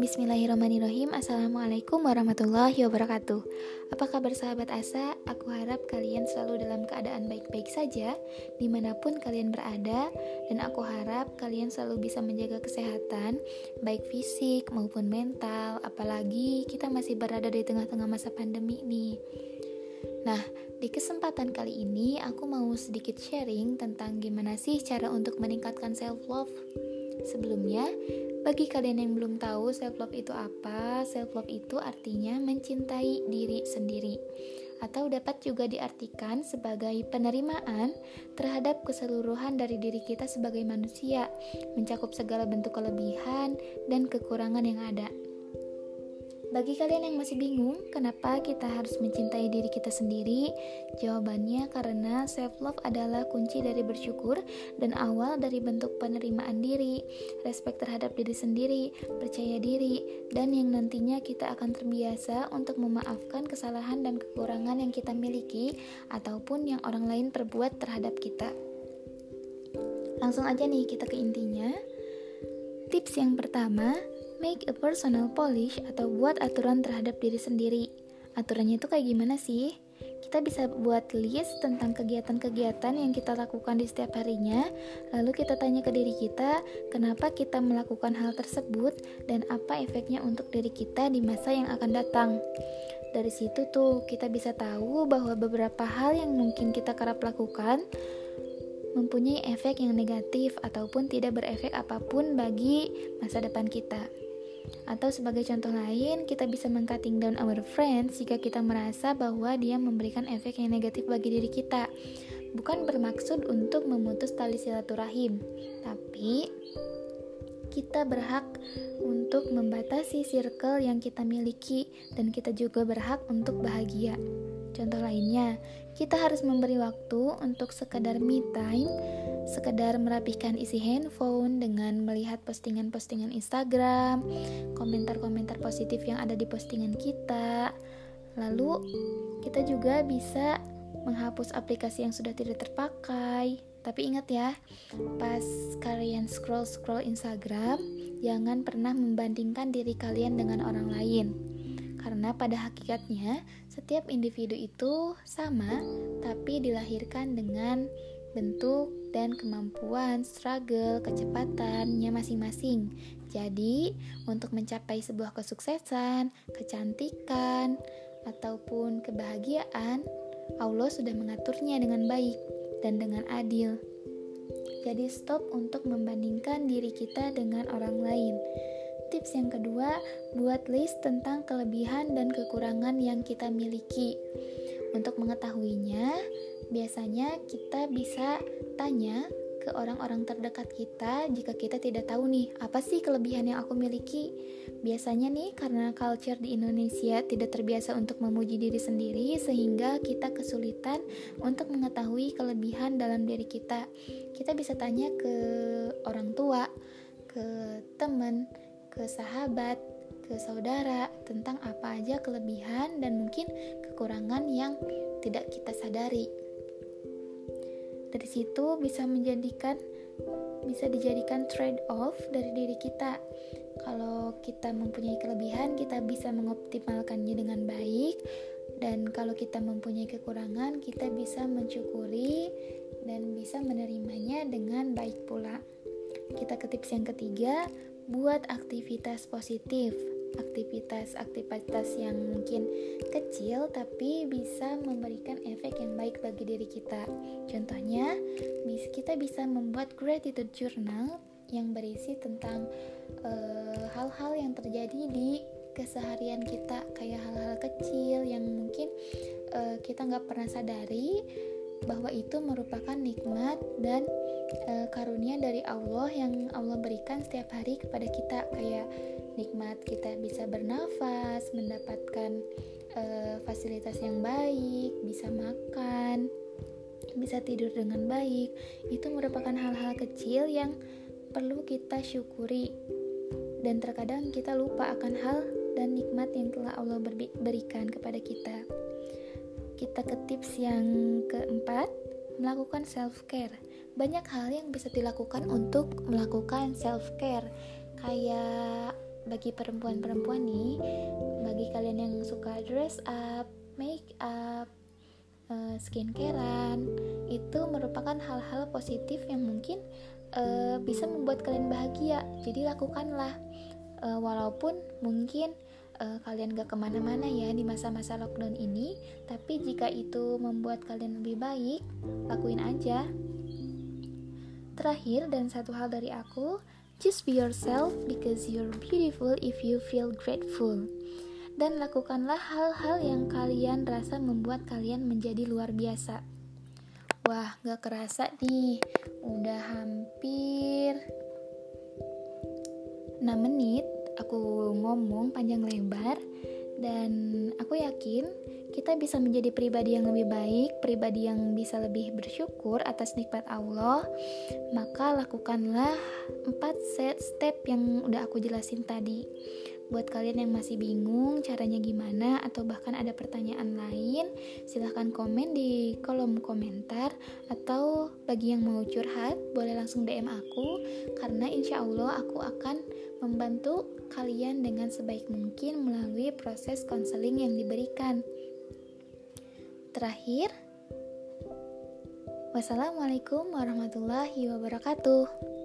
Bismillahirrahmanirrahim. Assalamualaikum warahmatullahi wabarakatuh. Apa kabar sahabat Asa? Aku harap kalian selalu dalam keadaan baik-baik saja Di mana pun kalian berada. Dan aku harap kalian selalu bisa menjaga kesehatan Baik fisik maupun mental. Apalagi kita masih berada di tengah-tengah masa pandemi nih Nah, di kesempatan kali ini aku mau sedikit sharing tentang gimana sih cara untuk meningkatkan self-love Sebelumnya, bagi kalian yang belum tahu self love itu apa, self love itu artinya mencintai diri sendiri atau dapat juga diartikan sebagai penerimaan terhadap keseluruhan dari diri kita sebagai manusia, mencakup segala bentuk kelebihan dan kekurangan yang ada. Bagi kalian yang masih bingung, kenapa kita harus mencintai diri kita sendiri? Jawabannya karena self love adalah kunci dari bersyukur dan awal dari bentuk penerimaan diri, respect terhadap diri sendiri, percaya diri, dan yang nantinya kita akan terbiasa untuk memaafkan kesalahan dan kekurangan yang kita miliki ataupun yang orang lain perbuat terhadap kita. Langsung aja nih kita ke intinya. Tips yang pertama, Make a personal polish atau buat aturan terhadap diri sendiri. Aturannya itu kayak gimana sih? Kita bisa buat list tentang kegiatan-kegiatan yang kita lakukan di setiap harinya, lalu kita tanya ke diri kita, kenapa kita melakukan hal tersebut dan apa efeknya untuk diri kita di masa yang akan datang. Dari situ tuh kita bisa tahu bahwa beberapa hal yang mungkin kita kerap lakukan mempunyai efek yang negatif ataupun tidak berefek apa pun bagi masa depan kita. Atau sebagai contoh lain, kita bisa mengcutting down our friends jika kita merasa bahwa dia memberikan efek yang negatif bagi diri kita. Bukan bermaksud untuk memutus tali silaturahim, tapi kita berhak untuk membatasi circle yang kita miliki dan kita juga berhak untuk bahagia. Contoh lainnya, kita harus memberi waktu untuk sekadar me time sekedar merapihkan isi handphone dengan melihat postingan-postingan Instagram, komentar-komentar positif yang ada di postingan kita. Lalu, kita juga bisa menghapus aplikasi yang sudah tidak terpakai. Tapi ingat ya, pas kalian scroll-scroll Instagram, jangan pernah membandingkan diri kalian dengan orang lain. Karena pada hakikatnya, setiap individu itu sama, tapi dilahirkan dengan bentuk dan kemampuan, struggle, kecepatannya masing-masing. Jadi, untuk mencapai sebuah kesuksesan, kecantikan, ataupun kebahagiaan, Allah sudah mengaturnya dengan baik dan dengan adil. Jadi, stop untuk membandingkan diri kita dengan orang lain. Tips yang kedua, buat list tentang kelebihan dan kekurangan yang kita miliki. Untuk mengetahuinya, biasanya kita bisa tanya ke orang-orang terdekat kita jika kita tidak tahu nih apa sih kelebihan yang aku miliki. Biasanya nih karena culture di Indonesia tidak terbiasa untuk memuji diri sendiri sehingga kita kesulitan untuk mengetahui kelebihan dalam diri kita. Kita bisa tanya ke orang tua, ke teman, ke sahabat, ke saudara tentang apa aja kelebihan dan mungkin kekurangan yang tidak kita sadari dari situ bisa menjadikan bisa dijadikan trade off dari diri kita. Kalau kita mempunyai kelebihan kita bisa mengoptimalkannya dengan baik. Dan kalau kita mempunyai kekurangan kita bisa mencukuri dan bisa menerimanya dengan baik pula. Kita ke tips yang ketiga buat aktivitas positif aktivitas-aktivitas yang mungkin kecil tapi bisa memberikan efek yang baik bagi diri kita. Contohnya, kita bisa membuat gratitude journal yang berisi tentang eh, hal-hal uh, yang terjadi di keseharian kita kayak hal-hal kecil yang mungkin uh, kita nggak pernah sadari bahwa itu merupakan nikmat dan e, karunia dari Allah yang Allah berikan setiap hari kepada kita kayak nikmat kita bisa bernafas, mendapatkan uh, fasilitas yang baik, bisa makan, bisa tidur dengan baik. Itu merupakan hal-hal kecil yang perlu kita syukuri. Dan terkadang kita lupa akan hal dan nikmat yang telah Allah berikan kepada kita. Kita ke tips yang keempat, melakukan self care banyak hal yang bisa dilakukan untuk melakukan self care kayak bagi perempuan-perempuan nih bagi kalian yang suka dress up make up uh, skincarean itu merupakan hal-hal positif yang mungkin uh, bisa membuat kalian bahagia. Jadi lakukanlah uh, walaupun mungkin kalian gak ke mana-mana ya di masa-masa lockdown ini tapi jika itu membuat kalian lebih baik lakuin aja terakhir dan satu hal dari aku just be yourself because you're beautiful if you feel grateful. Dan lakukanlah hal-hal yang kalian rasa membuat kalian menjadi luar biasa. Wah, gak kerasa nih, udah hampir 6 menit aku ngomong panjang lebar dan aku yakin kita bisa menjadi pribadi yang lebih baik, pribadi yang bisa lebih bersyukur atas nikmat Allah, maka lakukanlah 4 set step yang udah aku jelasin tadi. Buat kalian yang masih bingung caranya gimana atau bahkan ada pertanyaan lain, silahkan komen di kolom komentar atau bagi yang mau curhat boleh langsung DM aku karena insya Allah aku akan membantu kalian dengan sebaik mungkin melalui proses konseling yang diberikan. Terakhir, wassalamualaikum warahmatullahi wabarakatuh.